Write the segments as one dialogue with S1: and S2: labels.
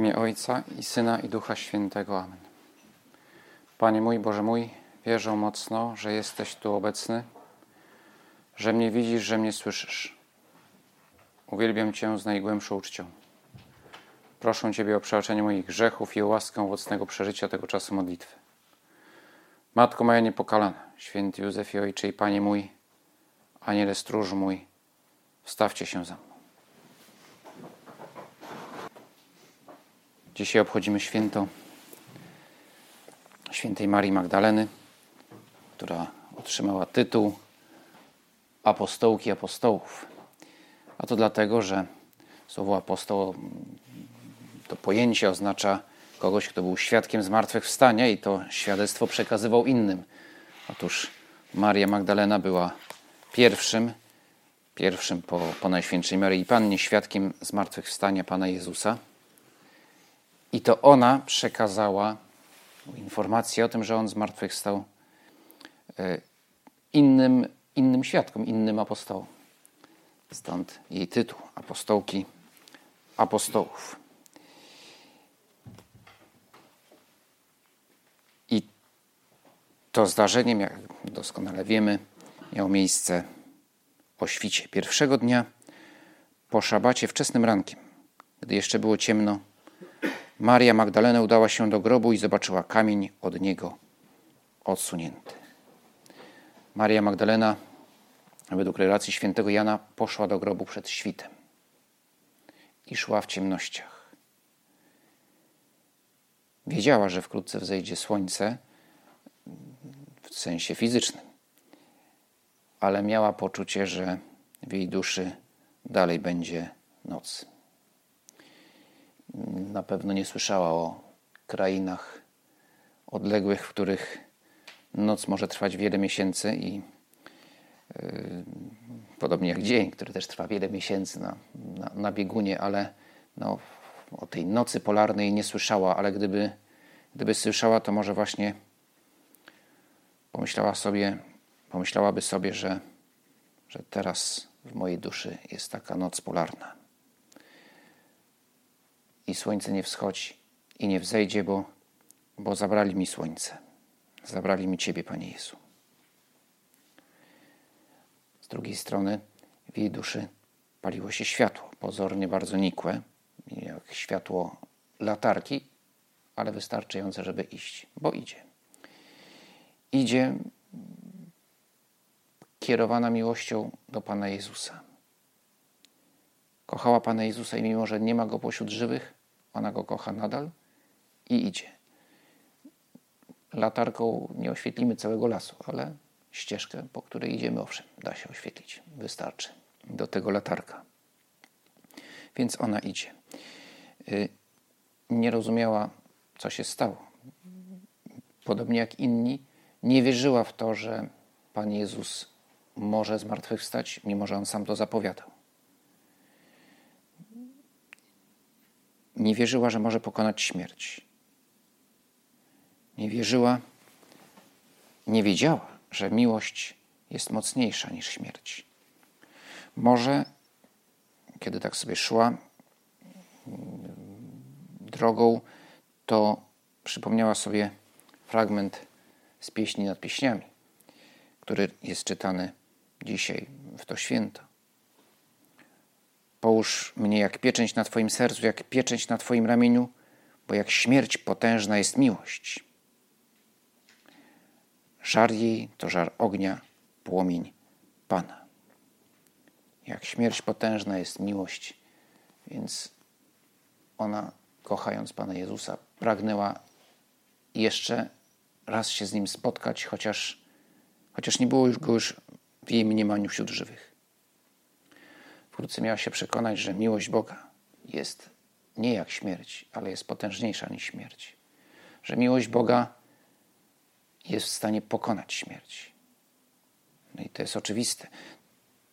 S1: imię Ojca i Syna i Ducha Świętego. Amen. Panie mój, Boże mój, wierzę mocno, że jesteś tu obecny, że mnie widzisz, że mnie słyszysz. Uwielbiam Cię z najgłębszą uczcią. Proszę Ciebie o przebaczenie moich grzechów i o łaskę owocnego przeżycia tego czasu modlitwy. Matko moja niepokalana, święty Józef i Ojcze i Panie mój, Aniele stróż mój, wstawcie się za mną. Dzisiaj obchodzimy święto świętej Marii Magdaleny, która otrzymała tytuł apostołki apostołów. A to dlatego, że słowo apostoł to pojęcie oznacza kogoś, kto był świadkiem zmartwychwstania i to świadectwo przekazywał innym. Otóż Maria Magdalena była pierwszym, pierwszym po, po Najświętszej Maryi Pannie świadkiem zmartwychwstania Pana Jezusa. I to ona przekazała informację o tym, że on zmartwychwstał e, innym, innym świadkom, innym apostołom. Stąd jej tytuł apostołki apostołów. I to zdarzenie, jak doskonale wiemy, miało miejsce o świcie pierwszego dnia, po szabacie wczesnym rankiem, gdy jeszcze było ciemno Maria Magdalena udała się do grobu i zobaczyła kamień od niego odsunięty. Maria Magdalena, według relacji świętego Jana, poszła do grobu przed świtem i szła w ciemnościach. Wiedziała, że wkrótce wzejdzie słońce w sensie fizycznym, ale miała poczucie, że w jej duszy dalej będzie noc na pewno nie słyszała o krainach odległych, w których noc może trwać wiele miesięcy i yy, podobnie jak dzień, który też trwa wiele miesięcy na, na, na biegunie, ale no, o tej nocy polarnej nie słyszała, ale gdyby, gdyby słyszała, to może właśnie pomyślała sobie, pomyślałaby sobie, że, że teraz w mojej duszy jest taka noc polarna i słońce nie wschodzi i nie wzejdzie, bo, bo zabrali mi słońce. Zabrali mi Ciebie, Panie Jezu. Z drugiej strony w jej duszy paliło się światło, pozornie bardzo nikłe, jak światło latarki, ale wystarczające, żeby iść, bo idzie. Idzie kierowana miłością do Pana Jezusa. Kochała Pana Jezusa i mimo, że nie ma Go pośród żywych, ona Go kocha nadal i idzie. Latarką nie oświetlimy całego lasu, ale ścieżkę, po której idziemy, owszem, da się oświetlić. Wystarczy do tego latarka. Więc ona idzie. Y, nie rozumiała, co się stało. Podobnie jak inni, nie wierzyła w to, że Pan Jezus może zmartwychwstać, mimo że On sam to zapowiadał. Nie wierzyła, że może pokonać śmierć. Nie wierzyła, nie wiedziała, że miłość jest mocniejsza niż śmierć. Może, kiedy tak sobie szła mm, drogą, to przypomniała sobie fragment z pieśni nad pieśniami, który jest czytany dzisiaj w to święto. Połóż mnie jak pieczęć na Twoim sercu, jak pieczęć na Twoim ramieniu, bo jak śmierć potężna jest miłość. Żar jej to żar ognia, płomień Pana. Jak śmierć potężna jest miłość, więc ona, kochając Pana Jezusa, pragnęła jeszcze raz się z Nim spotkać, chociaż, chociaż nie było już go już w jej mniemaniu wśród żywych. Wkrótce miała się przekonać, że miłość Boga jest nie jak śmierć, ale jest potężniejsza niż śmierć. Że miłość Boga jest w stanie pokonać śmierć. No i to jest oczywiste.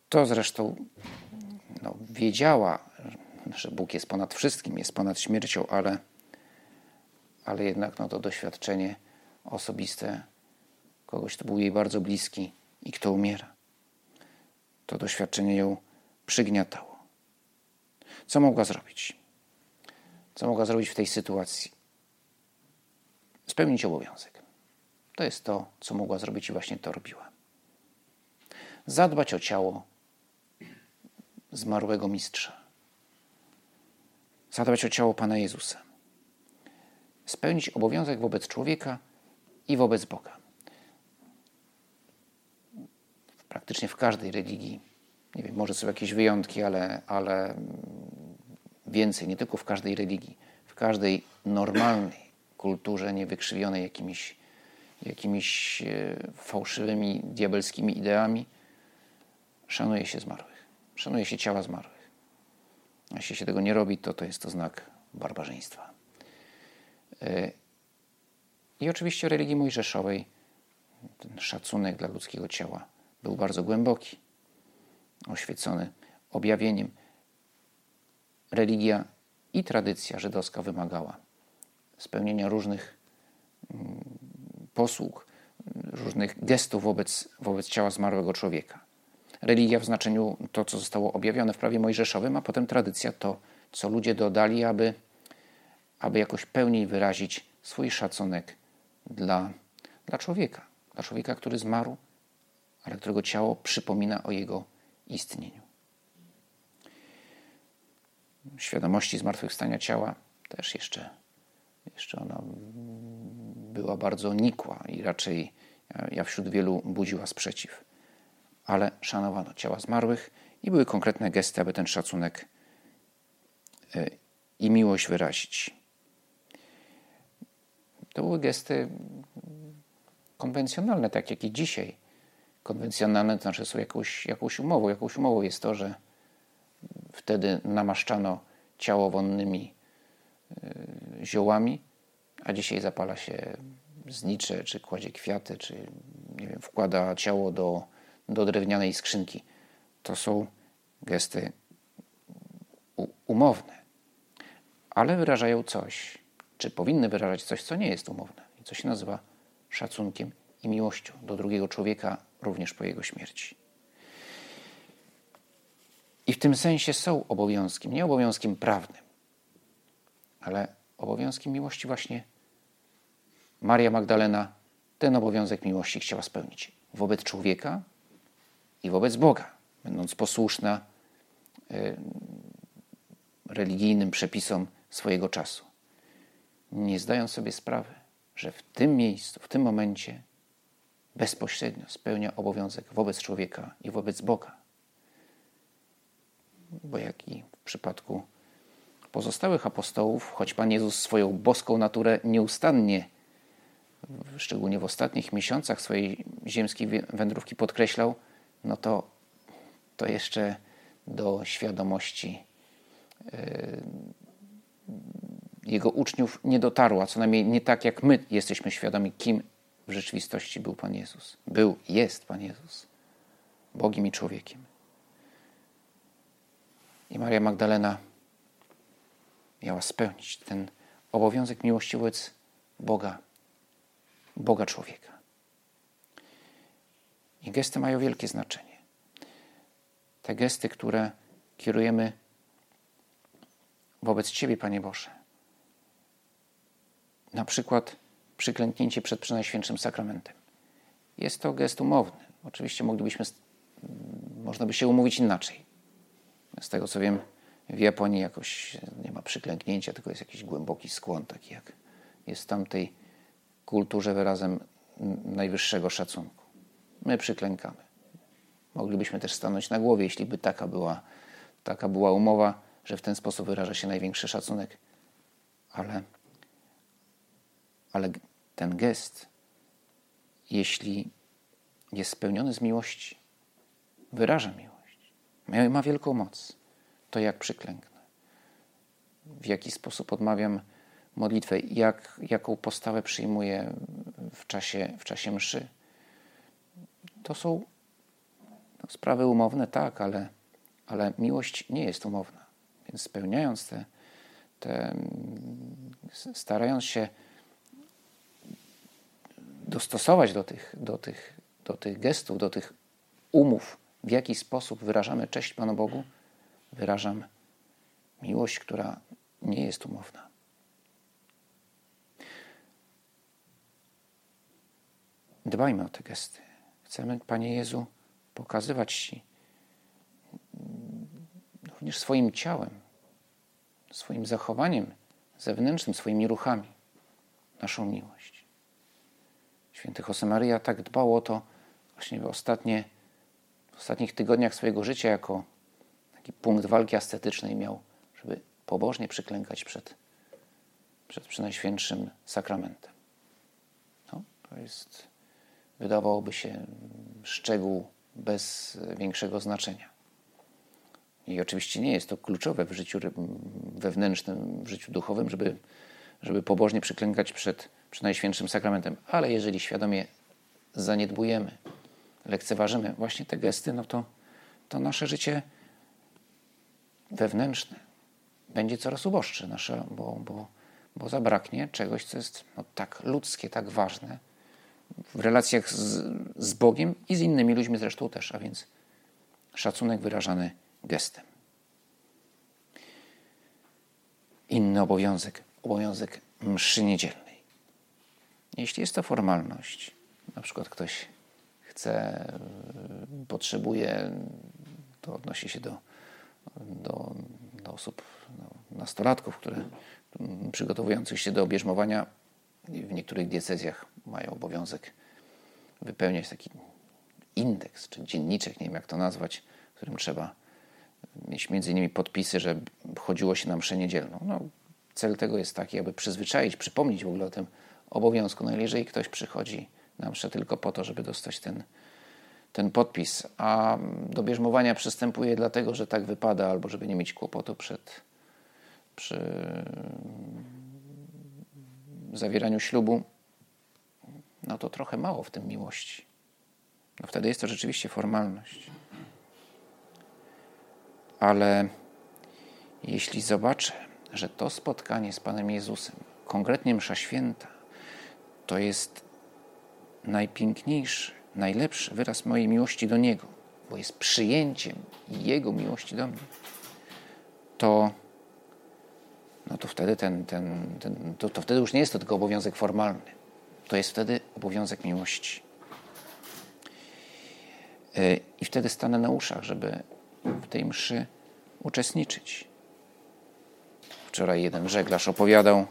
S1: To zresztą no, wiedziała, że Bóg jest ponad wszystkim, jest ponad śmiercią, ale, ale jednak no, to doświadczenie osobiste kogoś, kto był jej bardzo bliski i kto umiera. To doświadczenie ją przygniatało. Co mogła zrobić? co mogła zrobić w tej sytuacji? Spełnić obowiązek. To jest to, co mogła zrobić i właśnie to robiła. Zadbać o ciało zmarłego mistrza. Zadbać o ciało Pana Jezusa. Spełnić obowiązek wobec człowieka i wobec Boga. Praktycznie w każdej religii, nie wiem, może są jakieś wyjątki, ale, ale więcej, nie tylko w każdej religii, w każdej normalnej kulturze, nie wykrzywionej jakimiś, jakimiś e, fałszywymi, diabelskimi ideami, szanuje się zmarłych. Szanuje się ciała zmarłych. A jeśli się tego nie robi, to to jest to znak barbarzyństwa. E, I oczywiście w religii mojżeszowej ten szacunek dla ludzkiego ciała był bardzo głęboki, oświecony objawieniem. Religia i tradycja żydowska wymagała spełnienia różnych mm, posług, różnych gestów wobec, wobec ciała zmarłego człowieka. Religia w znaczeniu to, co zostało objawione w prawie mojżeszowym, a potem tradycja to, co ludzie dodali, aby, aby jakoś pełniej wyrazić swój szacunek dla, dla człowieka, dla człowieka, który zmarł, ale którego ciało przypomina o jego istnieniu. Świadomości zmartwychwstania ciała też jeszcze, jeszcze ona była bardzo nikła i raczej ja wśród wielu budziła sprzeciw. Ale szanowano ciała zmarłych i były konkretne gesty, aby ten szacunek e, i miłość wyrazić. To były gesty konwencjonalne, tak jak i dzisiaj konwencjonalne, to znaczy są jakąś, jakąś umową. Jakąś umową jest to, że wtedy namaszczano ciało wonnymi y, ziołami, a dzisiaj zapala się znicze, czy kładzie kwiaty, czy nie wiem, wkłada ciało do, do drewnianej skrzynki. To są gesty umowne, ale wyrażają coś, czy powinny wyrażać coś, co nie jest umowne i co się nazywa szacunkiem i miłością do drugiego człowieka również po jego śmierci. I w tym sensie są obowiązkiem, nie obowiązkiem prawnym, ale obowiązkiem miłości właśnie Maria Magdalena ten obowiązek miłości chciała spełnić wobec człowieka i wobec Boga, będąc posłuszna y, religijnym przepisom swojego czasu. Nie zdając sobie sprawy, że w tym miejscu, w tym momencie bezpośrednio spełnia obowiązek wobec człowieka i wobec Boga. Bo jak i w przypadku pozostałych apostołów, choć Pan Jezus swoją boską naturę nieustannie, szczególnie w ostatnich miesiącach swojej ziemskiej wędrówki podkreślał, no to, to jeszcze do świadomości yy, jego uczniów nie dotarła, co najmniej nie tak jak my jesteśmy świadomi, kim w rzeczywistości był Pan Jezus. Był, jest Pan Jezus. Bogiem i człowiekiem. I Maria Magdalena miała spełnić ten obowiązek miłości wobec Boga, Boga człowieka. I gesty mają wielkie znaczenie. Te gesty, które kierujemy wobec Ciebie, Panie Boże. Na przykład przyklęknięcie przed Przenajświętszym Sakramentem. Jest to gest umowny. Oczywiście moglibyśmy, można by się umówić inaczej. Z tego co wiem, w Japonii jakoś nie ma przyklęknięcia, tylko jest jakiś głęboki skłon, taki jak jest w tamtej kulturze wyrazem najwyższego szacunku. My przyklękamy. Moglibyśmy też stanąć na głowie, jeśli by taka była, taka była umowa, że w ten sposób wyraża się największy szacunek. Ale ale ten gest, jeśli jest spełniony z miłości, wyraża miłość, ma wielką moc, to jak przyklęknę, w jaki sposób odmawiam modlitwę, jak, jaką postawę przyjmuję w czasie, w czasie mszy. To są no, sprawy umowne, tak, ale, ale miłość nie jest umowna. Więc spełniając te, te starając się dostosować do tych, do tych, do tych gestów, do tych umów, w jaki sposób wyrażamy cześć Panu Bogu, wyrażam miłość, która nie jest umowna. Dbajmy o te gesty. Chcemy, Panie Jezu, pokazywać Ci również swoim ciałem, swoim zachowaniem zewnętrznym, swoimi ruchami naszą miłość. Święty Josemaria tak dbał o to właśnie w, ostatnie, w ostatnich tygodniach swojego życia jako taki punkt walki ascetycznej miał, żeby pobożnie przyklękać przed, przed Przenajświętszym Sakramentem. No, to jest, wydawałoby się, szczegół bez większego znaczenia. I oczywiście nie jest to kluczowe w życiu wewnętrznym, w życiu duchowym, żeby, żeby pobożnie przyklękać przed, przed Najświętszym Sakramentem. Ale jeżeli świadomie zaniedbujemy, lekceważymy właśnie te gesty, no to, to nasze życie wewnętrzne będzie coraz uboższe, nasze, bo, bo, bo zabraknie czegoś, co jest no, tak ludzkie, tak ważne w relacjach z, z Bogiem i z innymi ludźmi zresztą też, a więc szacunek wyrażany gestem. Inny obowiązek, obowiązek mszy niedzielnej. Jeśli jest to formalność, na przykład ktoś chce, potrzebuje, to odnosi się do, do, do osób, no, nastolatków, które przygotowujących się do obierzmowania w niektórych diecezjach mają obowiązek wypełniać taki indeks czy dzienniczek, nie wiem jak to nazwać, w którym trzeba mieć między innymi podpisy, że chodziło się na mszę niedzielną. No, cel tego jest taki, aby przyzwyczaić, przypomnieć w ogóle o tym obowiązku. No jeżeli ktoś przychodzi na mszę tylko po to, żeby dostać ten, ten podpis, a do bierzmowania przystępuje dlatego, że tak wypada, albo żeby nie mieć kłopotu przed, przy zawieraniu ślubu, no to trochę mało w tym miłości. No wtedy jest to rzeczywiście formalność ale jeśli zobaczę, że to spotkanie z Panem Jezusem, konkretnie Msza Święta, to jest najpiękniejszy, najlepszy wyraz mojej miłości do Niego, bo jest przyjęciem Jego miłości do mnie, to, no to wtedy ten, ten, ten to, to wtedy już nie jest to tylko obowiązek formalny. To jest wtedy obowiązek miłości. E, I wtedy stanę na uszach, żeby w tej mszy uczestniczyć. Wczoraj jeden żeglarz opowiadał,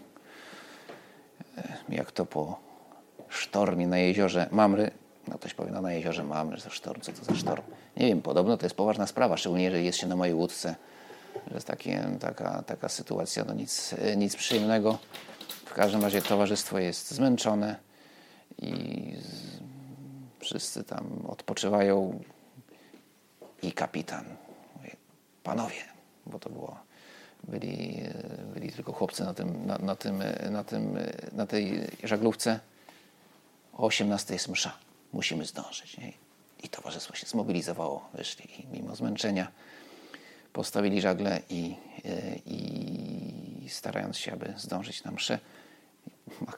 S1: e, jak to po sztormie na jeziorze Mamry, no ktoś powie, no na jeziorze Mamry, to sztorm, co to za sztorm? Nie wiem, podobno to jest poważna sprawa, szczególnie jeżeli jest się na mojej łódce, że jest takie, taka, taka sytuacja, no nic, nic przyjemnego. W każdym razie towarzystwo jest zmęczone i wszyscy tam odpoczywają i kapitan panowie, bo to było, byli, byli tylko chłopcy na, tym, na, na, tym, na, tym, na tej żaglówce. O 18 jest msza, musimy zdążyć. Nie? I towarzystwo się zmobilizowało, wyszli i mimo zmęczenia postawili żagle i, i starając się, aby zdążyć na mszę,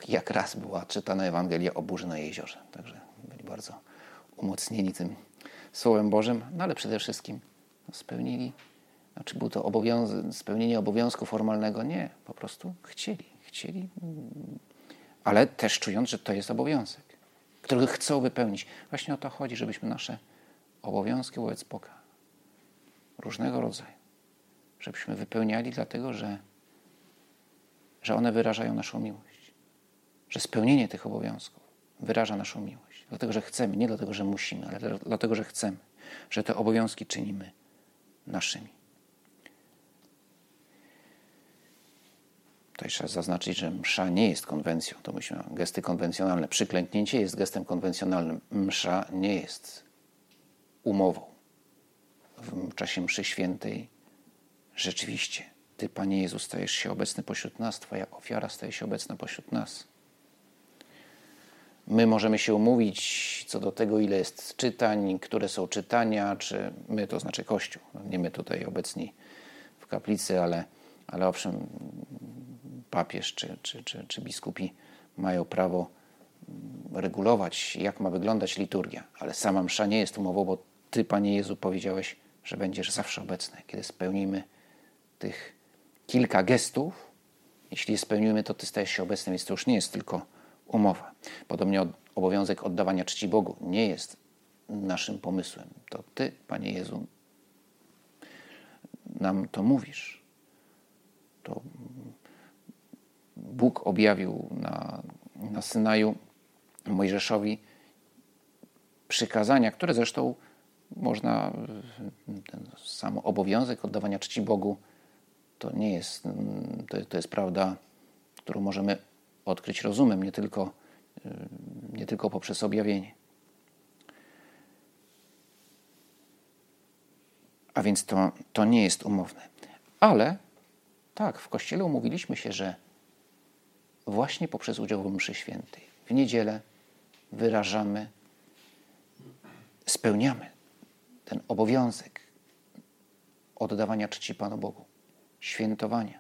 S1: jak raz była czytana Ewangelia o burzy na jeziorze. Także byli bardzo umocnieni tym Słowem Bożym, no ale przede wszystkim spełnili czy był to obowiązek, spełnienie obowiązku formalnego? Nie, po prostu chcieli. Chcieli, ale też czując, że to jest obowiązek, który chcą wypełnić. Właśnie o to chodzi, żebyśmy nasze obowiązki wobec Boga, różnego rodzaju, żebyśmy wypełniali, dlatego że, że one wyrażają naszą miłość. Że spełnienie tych obowiązków wyraża naszą miłość. Dlatego, że chcemy, nie dlatego, że musimy, ale dlatego, że chcemy, że te obowiązki czynimy naszymi. Tutaj trzeba zaznaczyć, że msza nie jest konwencją. To myślę, gesty konwencjonalne. Przyklęknięcie jest gestem konwencjonalnym. Msza nie jest umową. W czasie mszy świętej rzeczywiście Ty, Panie Jezu, stajesz się obecny pośród nas. Twoja ofiara staje się obecna pośród nas. My możemy się umówić co do tego, ile jest czytań, które są czytania, czy my, to znaczy Kościół. Nie my tutaj obecni w kaplicy, ale, ale owszem, papież czy, czy, czy, czy biskupi mają prawo regulować, jak ma wyglądać liturgia, ale sama msza nie jest umową, bo Ty, Panie Jezu, powiedziałeś, że będziesz zawsze obecny. Kiedy spełnimy tych kilka gestów, jeśli je spełnimy, to Ty stajesz się obecny, więc to już nie jest tylko umowa. Podobnie obowiązek oddawania czci Bogu nie jest naszym pomysłem. To Ty, Panie Jezu, nam to mówisz. To Bóg objawił na, na Synaju Mojżeszowi przykazania, które zresztą można, ten sam obowiązek oddawania czci Bogu, to nie jest, to, to jest prawda, którą możemy odkryć rozumem, nie tylko, nie tylko poprzez objawienie. A więc to, to nie jest umowne. Ale tak, w Kościele umówiliśmy się, że właśnie poprzez udział w mszy świętej w niedzielę wyrażamy, spełniamy ten obowiązek oddawania czci Panu Bogu, świętowania,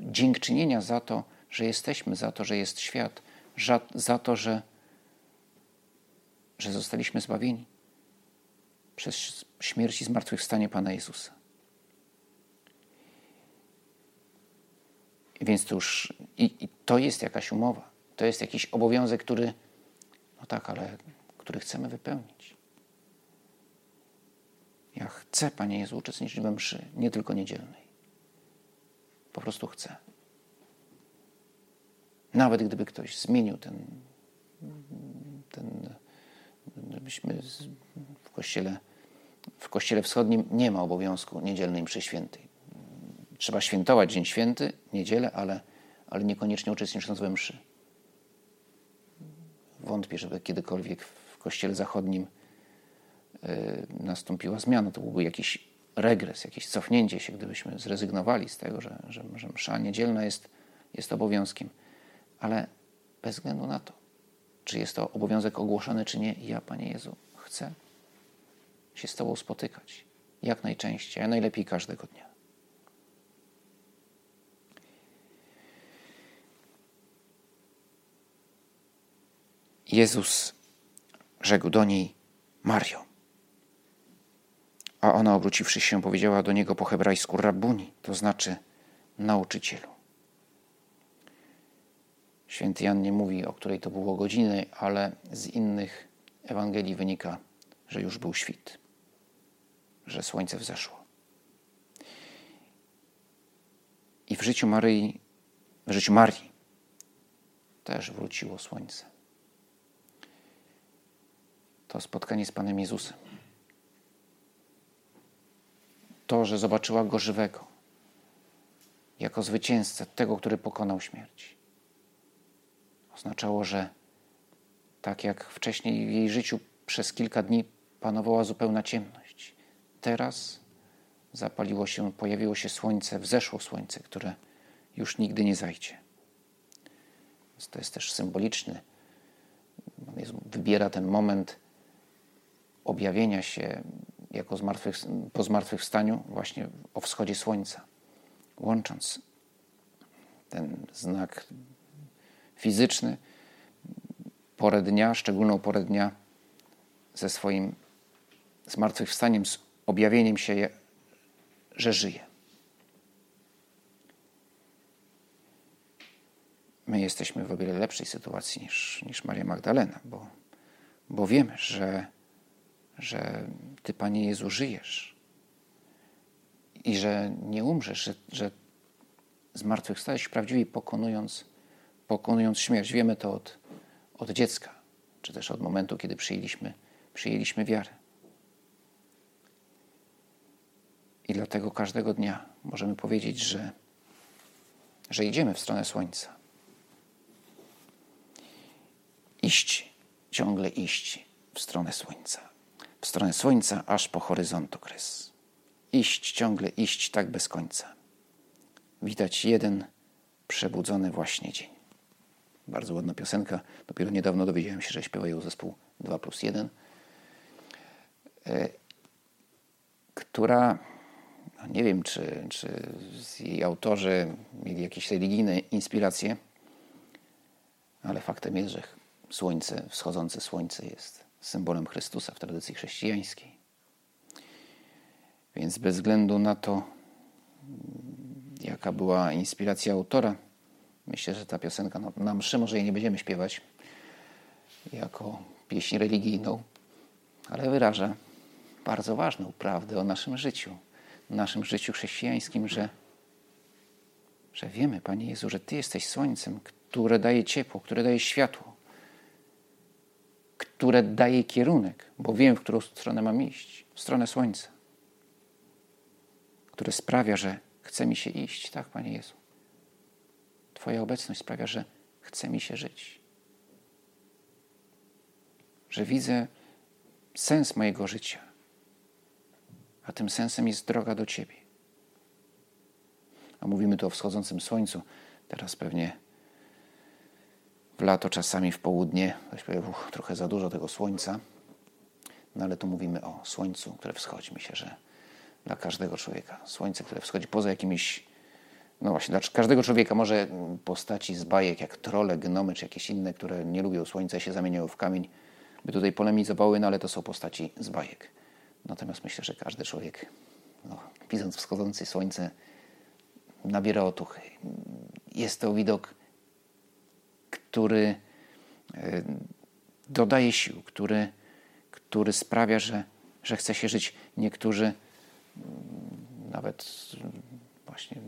S1: dziękczynienia za to, że jesteśmy, za to, że jest świat, za to, że, że zostaliśmy zbawieni przez śmierć i zmartwychwstanie Pana Jezusa. Więc już i, i, to jest jakaś umowa, to jest jakiś obowiązek, który, no tak, ale który chcemy wypełnić. Ja chcę, Panie Jezu, uczestniczyć we mszy, nie tylko niedzielnej. Po prostu chcę. Nawet gdyby ktoś zmienił ten, ten żebyśmy w kościele, w kościele wschodnim nie ma obowiązku niedzielnej mszy świętej. Trzeba świętować Dzień Święty, niedzielę, ale, ale niekoniecznie uczestnicząc we mszy. Wątpię, żeby kiedykolwiek w kościele zachodnim y, nastąpiła zmiana. To byłby jakiś regres, jakieś cofnięcie się, gdybyśmy zrezygnowali z tego, że, że, że msza niedzielna jest, jest obowiązkiem. Ale bez względu na to, czy jest to obowiązek ogłoszony, czy nie, ja, Panie Jezu, chcę się z Tobą spotykać jak najczęściej, a najlepiej każdego dnia. Jezus rzekł do niej: Mario. A ona, obróciwszy się, powiedziała do niego po hebrajsku rabuni, to znaczy nauczycielu. Święty Jan nie mówi, o której to było godziny, ale z innych Ewangelii wynika, że już był świt, że słońce wzeszło. I w życiu Maryi, w życiu Marii też wróciło słońce. To spotkanie z Panem Jezusem. To, że zobaczyła Go żywego, jako zwycięzcę, tego, który pokonał śmierć oznaczało, że tak jak wcześniej w jej życiu przez kilka dni panowała zupełna ciemność, teraz zapaliło się, pojawiło się słońce, wzeszło słońce, które już nigdy nie zajdzie. Więc to jest też symboliczny. Wybiera ten moment objawienia się jako zmartwych, po zmartwychwstaniu właśnie o wschodzie słońca, łącząc ten znak fizyczny, porę dnia, szczególną porę dnia ze swoim zmartwychwstaniem, z objawieniem się, że żyje. My jesteśmy w o wiele lepszej sytuacji niż, niż Maria Magdalena, bo, bo wiemy, że, że Ty, Panie Jezu, żyjesz i że nie umrzesz, że, że zmartwychwstałeś prawdziwie pokonując pokonując śmierć. Wiemy to od, od dziecka, czy też od momentu, kiedy przyjęliśmy, przyjęliśmy wiarę. I dlatego każdego dnia możemy powiedzieć, że, że idziemy w stronę słońca. Iść, ciągle iść w stronę słońca. W stronę słońca aż po horyzont okres. Iść, ciągle iść tak bez końca. Widać jeden przebudzony właśnie dzień. Bardzo ładna piosenka. Dopiero niedawno dowiedziałem się, że śpiewa ją zespół 2 plus 1, e, która, no nie wiem, czy, czy jej autorzy mieli jakieś religijne inspiracje, ale faktem jest, że słońce, wschodzące słońce jest symbolem Chrystusa w tradycji chrześcijańskiej. Więc bez względu na to, jaka była inspiracja autora, Myślę, że ta piosenka no, na mszy może jej nie będziemy śpiewać jako pieśń religijną, ale wyraża bardzo ważną prawdę o naszym życiu, naszym życiu chrześcijańskim, że, że wiemy, Panie Jezu, że Ty jesteś słońcem, które daje ciepło, które daje światło, które daje kierunek, bo wiem, w którą stronę mam iść, w stronę słońca, które sprawia, że chce mi się iść, tak, Panie Jezu. Twoja obecność sprawia, że chce mi się żyć. Że widzę sens mojego życia, a tym sensem jest droga do Ciebie. A mówimy tu o wschodzącym słońcu. Teraz pewnie w lato, czasami w południe, uch, trochę za dużo tego słońca, no ale tu mówimy o słońcu, które wschodzi. Myślę, że dla każdego człowieka. Słońce, które wschodzi poza jakimiś, no właśnie, dla każdego człowieka może postaci z bajek, jak trole, gnomy, czy jakieś inne, które nie lubią słońca i się zamieniają w kamień, by tutaj polemizowały, no ale to są postaci z bajek. Natomiast myślę, że każdy człowiek, no, widząc wschodzące słońce, nabiera otuchy. Jest to widok, który e, dodaje sił, który, który sprawia, że, że chce się żyć. Niektórzy nawet właśnie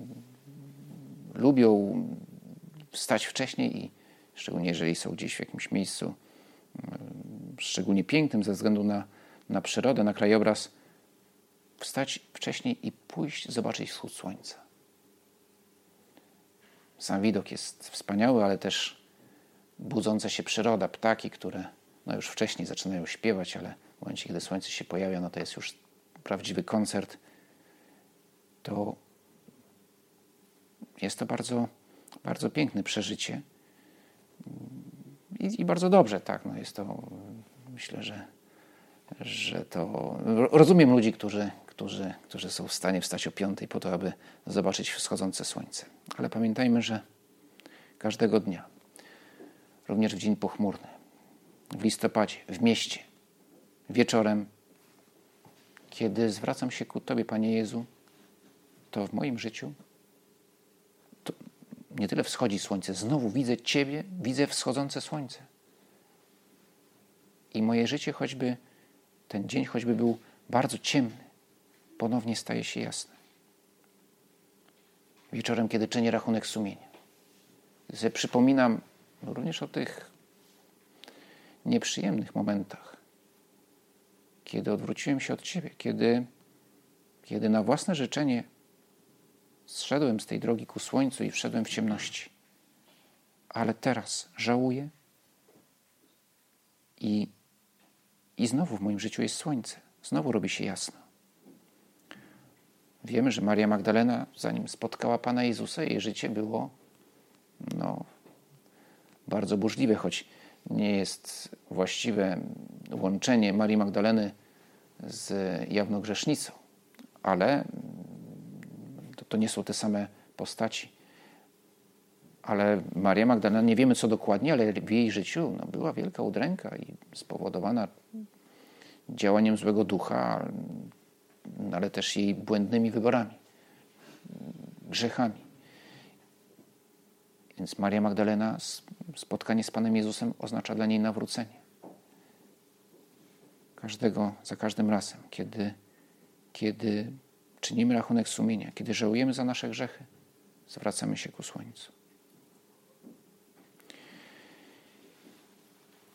S1: lubią wstać wcześniej i szczególnie jeżeli są gdzieś w jakimś miejscu szczególnie pięknym ze względu na, na przyrodę, na krajobraz, wstać wcześniej i pójść zobaczyć wschód słońca. Sam widok jest wspaniały, ale też budząca się przyroda, ptaki, które no już wcześniej zaczynają śpiewać, ale w momencie, kiedy słońce się pojawia, no to jest już prawdziwy koncert. To jest to bardzo, bardzo piękne przeżycie. I, I, bardzo dobrze, tak. No jest to, myślę, że, że to. Rozumiem ludzi, którzy, którzy, którzy są w stanie wstać o piątej po to, aby zobaczyć wschodzące słońce. Ale pamiętajmy, że każdego dnia, również w dzień pochmurny, w listopadzie, w mieście, wieczorem, kiedy zwracam się ku Tobie, Panie Jezu, to w moim życiu nie tyle wschodzi słońce, znowu widzę Ciebie, widzę wschodzące słońce. I moje życie, choćby ten dzień, choćby był bardzo ciemny, ponownie staje się jasne. Wieczorem, kiedy czynię rachunek sumienia, sobie przypominam również o tych nieprzyjemnych momentach, kiedy odwróciłem się od Ciebie, kiedy, kiedy na własne życzenie zszedłem z tej drogi ku słońcu i wszedłem w ciemności. Ale teraz żałuję i, i znowu w moim życiu jest słońce. Znowu robi się jasno. Wiemy, że Maria Magdalena, zanim spotkała Pana Jezusa, jej życie było no, bardzo burzliwe, choć nie jest właściwe łączenie Marii Magdaleny z jawną grzesznicą, ale to, to nie są te same postaci. Ale Maria Magdalena, nie wiemy co dokładnie, ale w jej życiu no, była wielka udręka i spowodowana działaniem złego ducha, ale też jej błędnymi wyborami, grzechami. Więc Maria Magdalena, spotkanie z Panem Jezusem oznacza dla niej nawrócenie. Każdego, za każdym razem, kiedy, kiedy czynimy rachunek sumienia, kiedy żałujemy za nasze grzechy, zwracamy się ku słońcu.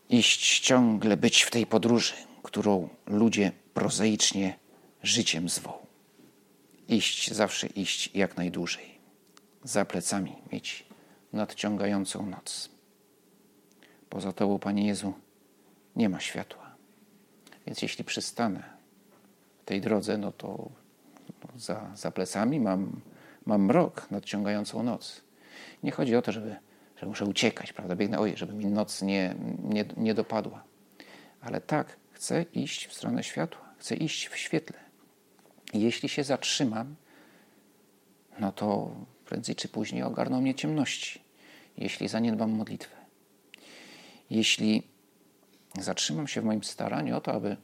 S1: Iść ciągle, być w tej podróży, którą ludzie prozaicznie życiem zwą. Iść, zawsze iść jak najdłużej. Za plecami mieć nadciągającą noc. Poza Tobą, Panie Jezu, nie ma światła. Więc jeśli przystanę w tej drodze, no to no za, za plecami mam, mam mrok, nadciągającą noc. Nie chodzi o to, żeby, że muszę uciekać, prawda? Biegnę, oj, żeby mi noc nie, nie, nie dopadła. Ale tak, chcę iść w stronę światła, chcę iść w świetle. I jeśli się zatrzymam, no to prędzej czy później ogarną mnie ciemności, jeśli zaniedbam modlitwę. Jeśli zatrzymam się w moim staraniu o to, aby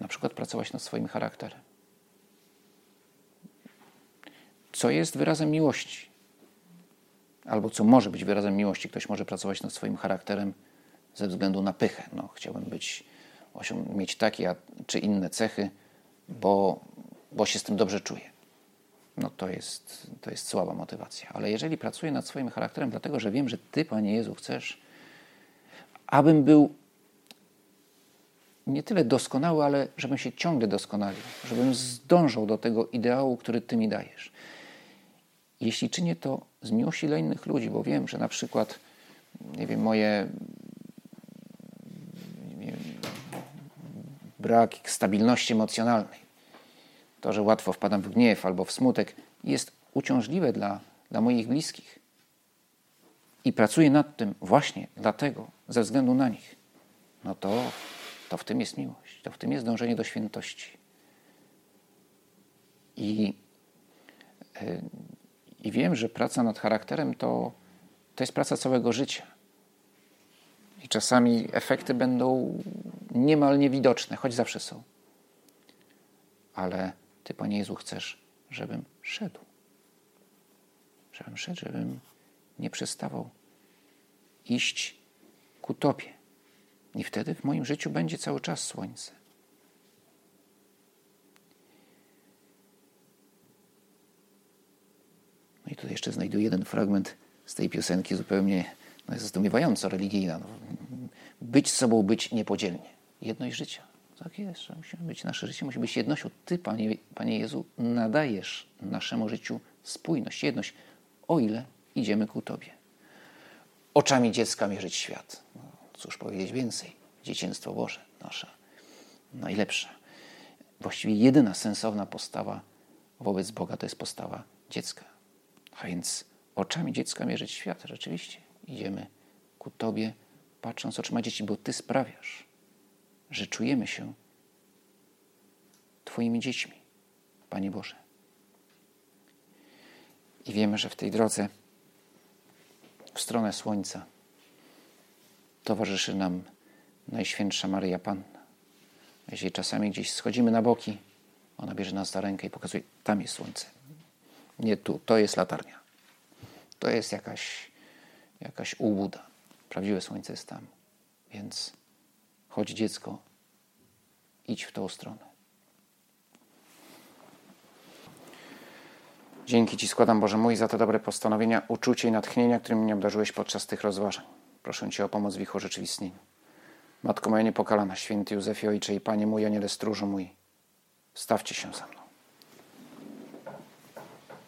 S1: na przykład pracować nad swoim charakterem, co jest wyrazem miłości, albo co może być wyrazem miłości. Ktoś może pracować nad swoim charakterem ze względu na pychę. No, chciałbym być, mieć takie czy inne cechy, bo, bo się z tym dobrze czuję. No to jest, to jest słaba motywacja. Ale jeżeli pracuję nad swoim charakterem, dlatego że wiem, że Ty, Panie Jezu, chcesz, abym był nie tyle doskonały, ale żebym się ciągle doskonalił, żebym zdążał do tego ideału, który Ty mi dajesz. Jeśli czynię to z miłości dla innych ludzi, bo wiem, że na przykład, nie wiem, moje nie wiem, brak stabilności emocjonalnej, to, że łatwo wpadam w gniew albo w smutek, jest uciążliwe dla, dla moich bliskich. I pracuję nad tym właśnie dlatego, ze względu na nich. No to to w tym jest miłość, to w tym jest dążenie do świętości. I, yy, i wiem, że praca nad charakterem to, to jest praca całego życia. I czasami efekty będą niemal niewidoczne, choć zawsze są. Ale Ty, Panie Jezu, chcesz, żebym szedł. Żebym szedł, żebym nie przestawał iść ku Tobie. I wtedy w moim życiu będzie cały czas słońce. No i tutaj jeszcze znajduję jeden fragment z tej piosenki zupełnie no, zdumiewająco religijna. No, być sobą, być niepodzielnie. Jedność życia. Tak jest, że musimy być, nasze życie musi być jednością. Ty, Panie, Panie Jezu, nadajesz naszemu życiu spójność, jedność, o ile idziemy ku Tobie. Oczami dziecka mierzyć świat. No, cóż powiedzieć więcej? Dzieciństwo Boże, nasza najlepsza. Właściwie jedyna sensowna postawa wobec Boga to jest postawa dziecka. A więc oczami dziecka mierzyć świat. Rzeczywiście idziemy ku Tobie, patrząc oczyma dzieci, bo Ty sprawiasz, że czujemy się Twoimi dziećmi, Panie Boże. I wiemy, że w tej drodze w stronę słońca towarzyszy nam Najświętsza Maryja Panna. Jeśli czasami gdzieś schodzimy na boki, ona bierze nas za rękę i pokazuje, tam jest słońce. Nie tu, to jest latarnia. To jest jakaś, jakaś ułuda. Prawdziwe słońce jest tam. Więc chodź dziecko, idź w tą stronę. Dzięki Ci składam, Boże mój, za te dobre postanowienia, uczucie i natchnienia, którymi mnie obdarzyłeś podczas tych rozważań. Proszę Cię o pomoc w ich urzeczywistnieniu. Matko moja niepokalana, święty Józefie Ojcze i Panie mój, aniele stróżu mój, stawcie się za mną.